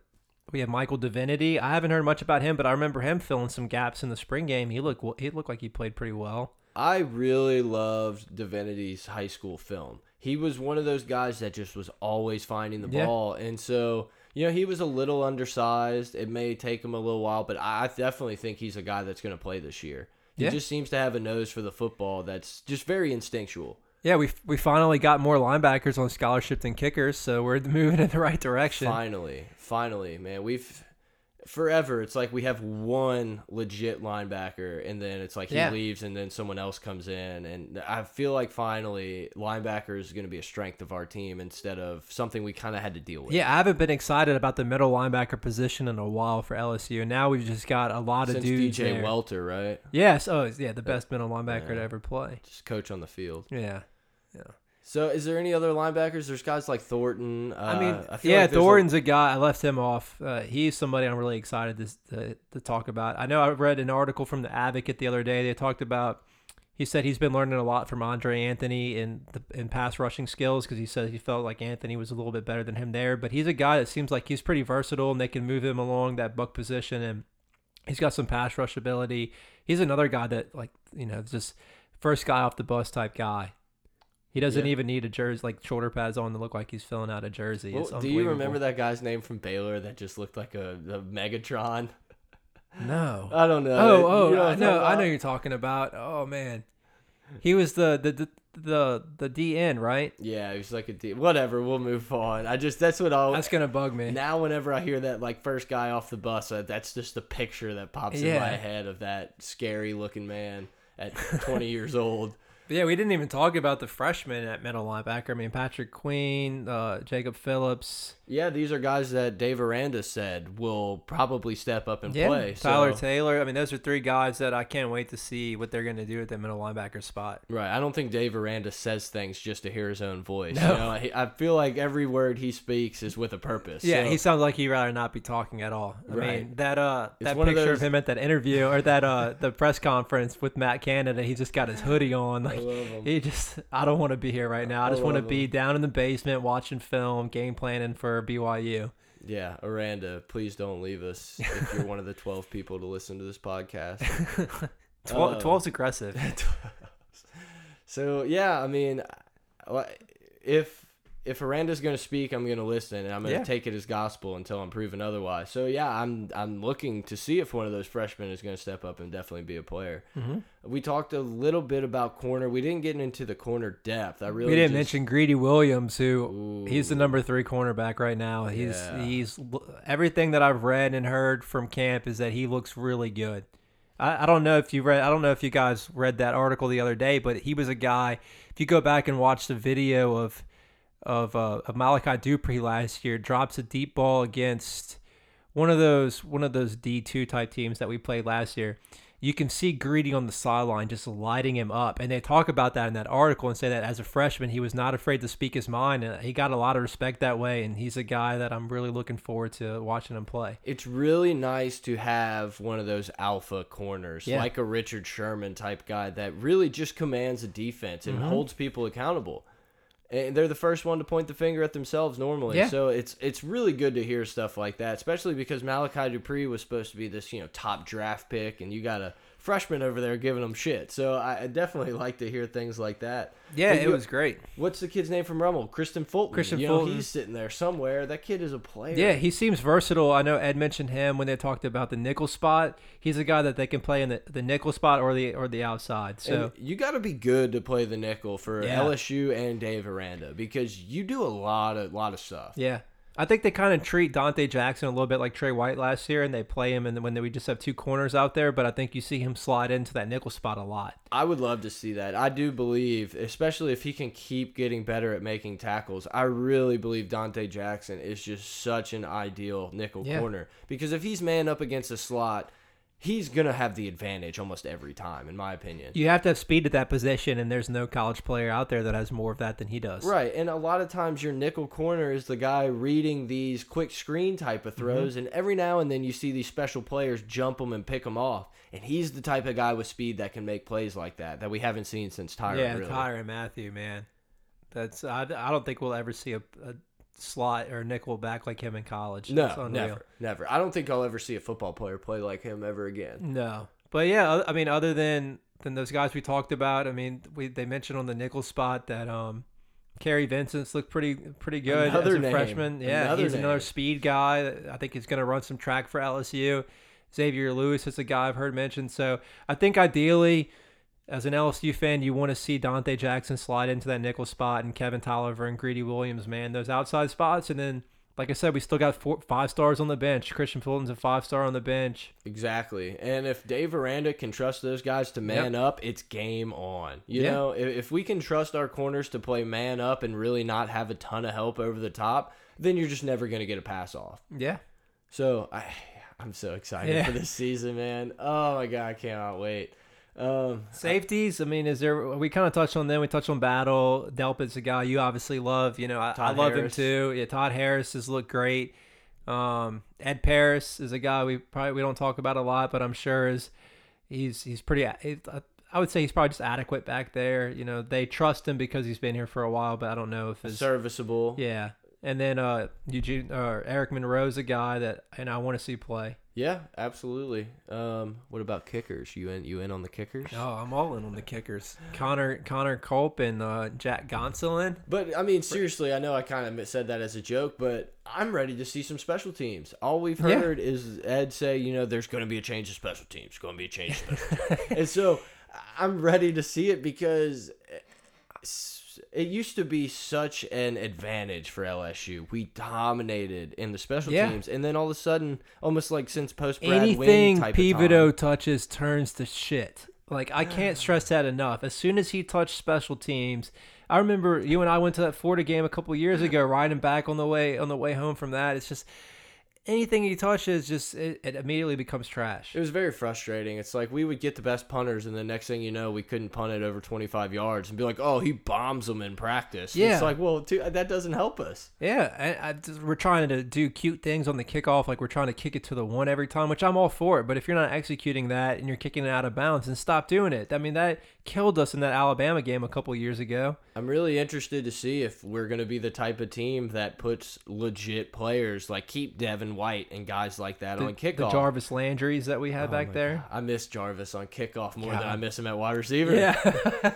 we have Michael Divinity. I haven't heard much about him, but I remember him filling some gaps in the spring game. He looked he looked like he played pretty well. I really loved Divinity's high school film. He was one of those guys that just was always finding the yeah. ball, and so you know he was a little undersized. It may take him a little while, but I definitely think he's a guy that's going to play this year. He yeah. just seems to have a nose for the football that's just very instinctual. Yeah, we we finally got more linebackers on scholarship than kickers, so we're [LAUGHS] moving in the right direction. Finally, finally, man, we've forever. It's like we have one legit linebacker, and then it's like he yeah. leaves, and then someone else comes in, and I feel like finally linebacker is going to be a strength of our team instead of something we kind of had to deal with. Yeah, I haven't been excited about the middle linebacker position in a while for LSU. Now we've just got a lot Since of dudes. DJ there. Welter, right? Yes. Oh, yeah, the uh, best middle linebacker yeah. to ever play. Just coach on the field. Yeah. Yeah. So, is there any other linebackers? There's guys like Thornton. Uh, I mean, I yeah, like Thornton's a... a... guy. I left him off. Uh, he's somebody I'm really excited to, to, to talk about. I know I read an article from the Advocate the other day. They talked about. He said he's been learning a lot from Andre Anthony in the in pass rushing skills because he said he felt like Anthony was a little bit better than him there. But he's a guy that seems like he's pretty versatile and they can move him along that buck position and he's got some pass rush ability. He's another guy that like you know just first guy off the bus type guy. He doesn't yeah. even need a jersey, like shoulder pads on to look like he's filling out a jersey. Well, do you remember that guy's name from Baylor that just looked like a, a Megatron? No, [LAUGHS] I don't know. Oh, oh, you know I know, I know you're talking about. Oh man, he was the the the the, the DN, right? Yeah, he was like a D. Whatever, we'll move on. I just that's what I'll. That's gonna bug me. Now, whenever I hear that like first guy off the bus, uh, that's just the picture that pops yeah. in my head of that scary looking man at 20 [LAUGHS] years old. Yeah, we didn't even talk about the freshmen at middle linebacker. I mean, Patrick Queen, uh, Jacob Phillips. Yeah, these are guys that Dave Aranda said will probably step up and yeah, play. Tyler so. Taylor. I mean, those are three guys that I can't wait to see what they're going to do at the middle linebacker spot. Right. I don't think Dave Aranda says things just to hear his own voice. No. You know, I, I feel like every word he speaks is with a purpose. Yeah, so. he sounds like he'd rather not be talking at all. I right. mean, that uh, that picture of, those... of, him at that interview or that uh, the press conference with Matt Canada, he just got his hoodie on. Like [LAUGHS] he just, I don't want to be here right now. I just want to be down in the basement watching film, game planning for BYU. Yeah, Aranda, please don't leave us if you're one of the 12 [LAUGHS] people to listen to this podcast. [LAUGHS] 12, 12's uh, aggressive. so, yeah, I mean, if if Aranda's going to speak, I'm going to listen, and I'm going to yeah. take it as gospel until I'm proven otherwise. So yeah, I'm I'm looking to see if one of those freshmen is going to step up and definitely be a player. Mm -hmm. We talked a little bit about corner. We didn't get into the corner depth. I really we didn't just... mention Greedy Williams, who Ooh. he's the number three cornerback right now. He's yeah. he's everything that I've read and heard from camp is that he looks really good. I, I don't know if you read. I don't know if you guys read that article the other day, but he was a guy. If you go back and watch the video of of, uh, of Malachi Dupre last year drops a deep ball against one of those one of those D two type teams that we played last year, you can see Greedy on the sideline just lighting him up. And they talk about that in that article and say that as a freshman, he was not afraid to speak his mind. And he got a lot of respect that way. And he's a guy that I'm really looking forward to watching him play. It's really nice to have one of those alpha corners, yeah. like a Richard Sherman type guy that really just commands a defense and mm -hmm. holds people accountable and they're the first one to point the finger at themselves normally. Yeah. So it's it's really good to hear stuff like that, especially because Malachi Dupre was supposed to be this you know top draft pick, and you got freshman over there giving them shit. So I definitely like to hear things like that. Yeah, but it you, was great. What's the kid's name from Rummel? Kristian Fulton. Kristian you Fulton. Know, he's sitting there somewhere. That kid is a player. Yeah, he seems versatile. I know Ed mentioned him when they talked about the nickel spot. He's a guy that they can play in the, the nickel spot or the or the outside. So and you got to be good to play the nickel for yeah. LSU and Dave Aranda because you do a lot of lot of stuff. Yeah. I think they kind of treat Donte Jackson a little bit like Trey White last year, and they play him and when we just have two corners out there. But I think you see him slide into that nickel spot a lot. I would love to see that. I do believe, especially if he can keep getting better at making tackles. I really believe Donte Jackson is just such an ideal nickel yeah. corner because if he's man up against a slot he's gonna have the advantage almost every time, in my opinion. You have to have speed at that position, and there's no college player out there that has more of that than he does. Right, and a lot of times your nickel corner is the guy reading these quick screen type of throws, mm -hmm. and every now and then you see these special players jump them and pick them off, and he's the type of guy with speed that can make plays like that that we haven't seen since Tyrann. Yeah, really. Tyrann Mathieu, man. That's I, I don't think we'll ever see a, a slot or nickel back like him in college. No, never, never. I don't think I'll ever see a football player play like him ever again. No, but yeah, I mean, other than than those guys we talked about, I mean, we they mentioned on the nickel spot that um, Kary Vincent's looked pretty pretty good another as a name. freshman. Yeah, another he's name. another speed guy. I think he's going to run some track for LSU. Xavier Lewis is a guy I've heard mentioned. So I think ideally as an LSU fan, you want to see Donte Jackson slide into that nickel spot and Kevin Toliver and Greedy Williams, man, those outside spots. And then, like I said, we still got four, five stars on the bench. Kristian Fulton's a five star on the bench. Exactly. And if Dave Aranda can trust those guys to man yep. up, it's game on. You yeah. know, if, if we can trust our corners to play man up and really not have a ton of help over the top, then you're just never going to get a pass off. Yeah. So I, I'm so excited yeah. for this season, man. Oh my god, I cannot wait. Um, Safeties. I mean, is there? We kind of touched on them. We touched on Battle. Delpit's a guy you obviously love. You know, I, I love Harris. him too. Yeah, Todd Harris has looked great. Um, Ed Paris is a guy we probably we don't talk about a lot, but I'm sure is he's he's pretty. I would say he's probably just adequate back there. You know, they trust him because he's been here for a while, but I don't know if it's serviceable. Yeah, and then uh, Eugene or uh, Eric Monroe's a guy that and I want to see play. Yeah, absolutely. Um, what about kickers? You in? You in on the kickers? Oh, I'm all in on the kickers. Connor Connor Culp and uh, Jack Gonsoulin. But I mean, seriously, I know I kind of said that as a joke, but I'm ready to see some special teams. All we've heard yeah. is Ed say, you know, there's going to be a change of special teams. Going to be a change of special teams, and so I'm ready to see it because it used to be such an advantage for LSU. We dominated in the special yeah. teams, and then all of a sudden, almost like since post Brad anything Peveto touches turns to shit. Like I can't [SIGHS] stress that enough. As soon as he touched special teams, I remember you and I went to that Florida game a couple years [GASPS] ago, riding back on the way on the way home from that. It's just anything he touches just it, it, immediately becomes trash. It was very frustrating. It's like we would get the best punters, and the next thing you know, we couldn't punt it over 25 yards, and be like, "Oh, he bombs them in practice." Yeah, it's like, well, that doesn't help us. Yeah, I, I just, we're trying to do cute things on the kickoff, like we're trying to kick it to the one every time, which I'm all for it. But if you're not executing that and you're kicking it out of bounds, then stop doing it. I mean, that killed us in that Alabama game a couple years ago. I'm really interested to see if we're going to be the type of team that puts legit players like keep Devin White and guys like that the, on kickoff. The Jarvis Landrys that we had oh back there. God. I miss Jarvis on kickoff more God. than I miss him at wide receiver. Yeah. [LAUGHS]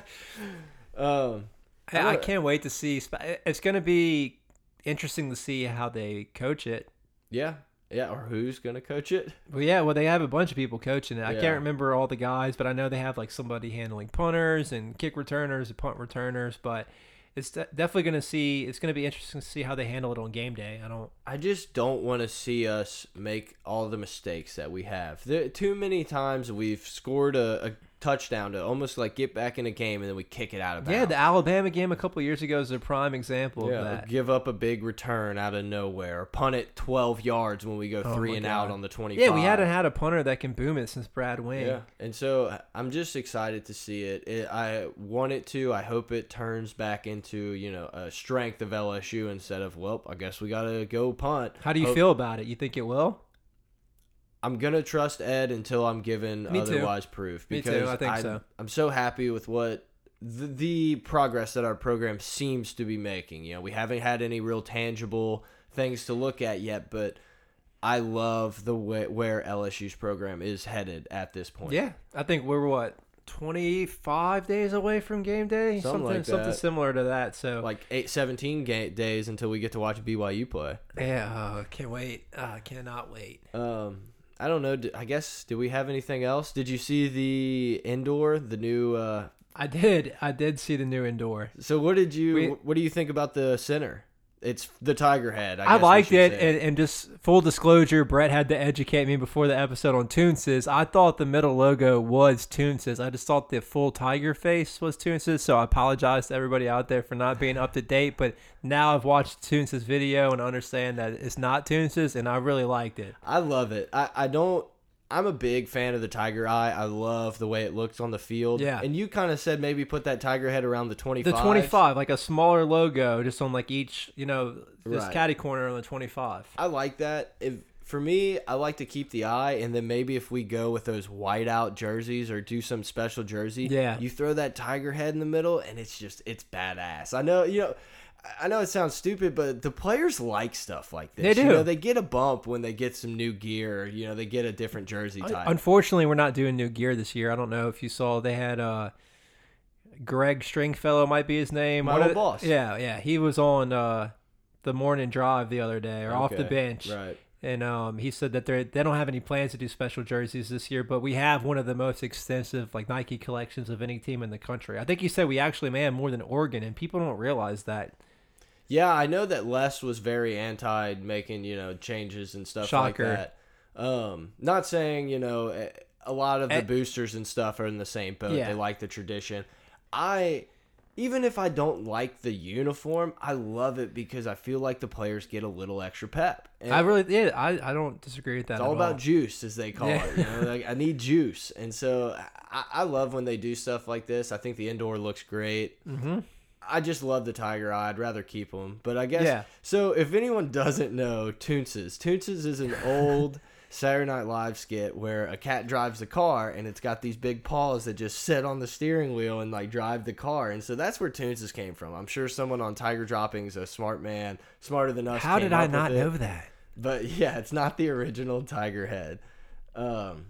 [LAUGHS] um, I, I can't wait to see. It's going to be interesting to see how they coach it. Yeah, yeah, or who's going to coach it? Well, yeah, well, they have a bunch of people coaching it. I can't remember all the guys, but I know they have like somebody handling punters and kick returners and punt returners. But it's de definitely going to see. It's going to be interesting to see how they handle it on game day. I don't. I just don't want to see us make all the mistakes that we have. There, too many times we've scored a, a touchdown to almost like get back in a game, and then we kick it out of bounds. Yeah, the Alabama game a couple years ago is a prime example yeah, of that. give up a big return out of nowhere, punt it 12 yards when we go Oh three and God. out on the 25. Yeah, we hadn't had a punter that can boom it since Brad Wing. Yeah, and so I'm just excited to see it. it. I want it to. I hope it turns back into you know a strength of LSU instead of well, I guess we gotta go punt. How do you Hope- feel about it? You think it will? I'm gonna trust Ed until I'm given Me too. otherwise proof. Me too, Because I think I'm, so. I'm so happy with what the, the progress that our program seems to be making. You know, we haven't had any real tangible things to look at yet, but I love the way where LSU's program is headed at this point. Yeah, I think we're what 25 days away from game day, Something like something that. similar to that. So like eight, 17 ga- days until we get to watch BYU play. yeah, oh, can't wait. Uh, cannot wait. Um, I don't know. I guess do we have anything else? Did you see the indoor, the new? Uh, I did. I did see the new indoor. so what did you? We- what do you think about the center? It's the Tiger Head. I, I, liked it, and, and just full disclosure, Brett had to educate me before the episode on Toonces. I thought the middle logo was Toonces. I just thought the full tiger face was Toonces, so I apologize to everybody out there for not being up to date. But now I've watched Toonces video and understand that it's not Toonces, and I really liked it. I love it. I, I don't. I'm a big fan of the Tiger Eye. I love the way it looks on the field. Yeah. And you kind of said maybe put that Tiger Head around the 25. The 25, like a smaller logo, just on like each, you know, this Right. caddy corner on the 25. I like that. If for me, I like to keep the eye, and then maybe if we go with those whiteout jerseys or do some special jersey, Yeah. you throw that tiger head in the middle, and it's just it's badass. I know you know. I know it sounds stupid, but the players like stuff like this. They You do. know, they get a bump when they get some new gear. You know, they get a different jersey type. Unfortunately, we're not doing new gear this year. I don't know if you saw they had uh Greg Stringfellow might be his name. My old boss. Yeah, yeah. He was on uh the morning drive the other day or off the bench. Right. And um, he said that they they don't have any plans to do special jerseys this year, but we have one of the most extensive like Nike collections of any team in the country. I think he said we actually may have more than Oregon, and people don't realize that. Yeah, I know that Les was very anti making, you know, changes and stuff Shocker. like that. Um, not saying, you know, eh, a lot of the Eh. boosters and stuff are in the same boat. Yeah. They like the tradition. I even if I don't like the uniform, I love it because I feel like the players get a little extra pep. And I really, yeah, I, I don't disagree with that. it's all about juice, as they call Yeah. it. You know, [LAUGHS] like I need juice, and so I, I love when they do stuff like this. I think the indoor looks great. Mm-hmm. I just love the tiger eye. I'd rather keep them, but I guess Yeah. so. If anyone doesn't know, Toonces, Toonces is an old [LAUGHS] Saturday Night Live skit where a cat drives the car and it's got these big paws that just sit on the steering wheel and like drive the car, and so that's where Toonces came from. I'm sure someone on Tiger Droppings, a smart man, smarter than us. How did I not know that? But [LAUGHS] yeah, it's not the original Tiger Head. Um,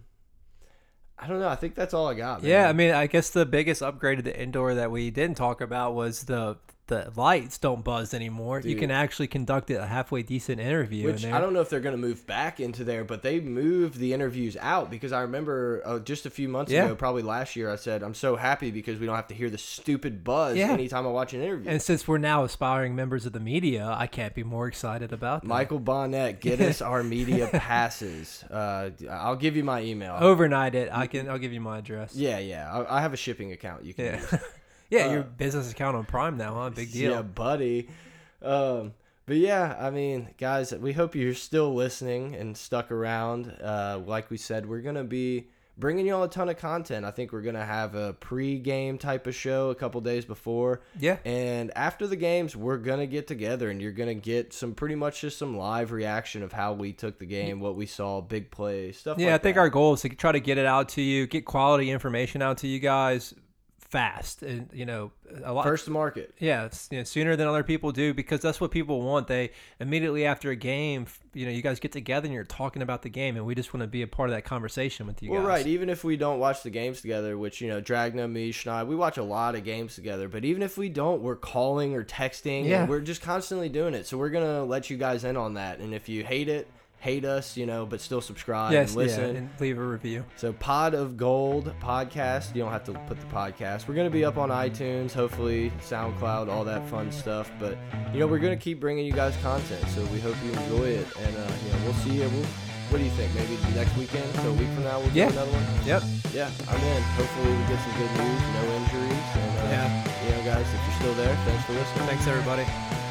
I don't know. I think that's all I got. Man. Yeah, I mean, I guess the biggest upgrade of the indoor that we didn't talk about was the the lights don't buzz anymore. You can actually conduct a halfway decent interview Which in there. I don't know if they're going to move back into there, but they moved the interviews out because I remember uh, just a few months Yeah. ago, probably last year, I said I'm so happy because we don't have to hear the stupid buzz Yeah. anytime I watch an interview. and since we're now aspiring members of the media, I can't be more excited about that. Michael Bonnette, get us [LAUGHS] our media passes. Uh, I'll give you my email. Overnight it. I can. I'll give you my address. Yeah, yeah. I, I have a shipping account. You can Yeah. [LAUGHS] yeah, Uh, your business account on Prime now, huh? Big deal. Yeah, buddy. Um, but yeah, I mean, guys, we hope you're still listening and stuck around. Uh, like we said, we're gonna be bringing you all a ton of content. I think we're gonna have a pre-game type of show a couple days before, Yeah. and after the games, we're gonna get together and you're gonna get some pretty much just some live reaction of how we took the game, what we saw, big plays, stuff. Yeah, like I think that. our goal is to try to get it out to you, get quality information out to you guys fast, and you know, a lot. first to market. Yeah, you know, sooner than other people do because that's what people want. They immediately after a game, you know, you guys get together and you're talking about the game, and we just want to be a part of that conversation with you Well, guys. right. Even if we don't watch the games together, which you know, Dragna, me, Schneid, we watch a lot of games together. But even if we don't, we're calling or texting. Yeah. and we're just constantly doing it. So we're gonna let you guys in on that. And if you hate it, hate us, you know, but still subscribe Yes, and listen. yeah, and leave a review. So Pod of Gold podcast. You don't have to put the podcast. We're gonna be up on iTunes, hopefully SoundCloud, all that fun stuff. But you know, we're gonna keep bringing you guys content. So we hope you enjoy it, and uh, you know, we'll see you. We'll what do you think? Maybe next weekend, so a week from now, we'll yeah. do another one. Yep. Yeah, I'm in. Hopefully, we get some good news, no injuries, and uh, Yeah. you know, guys, if you're still there, thanks for listening. Thanks everybody.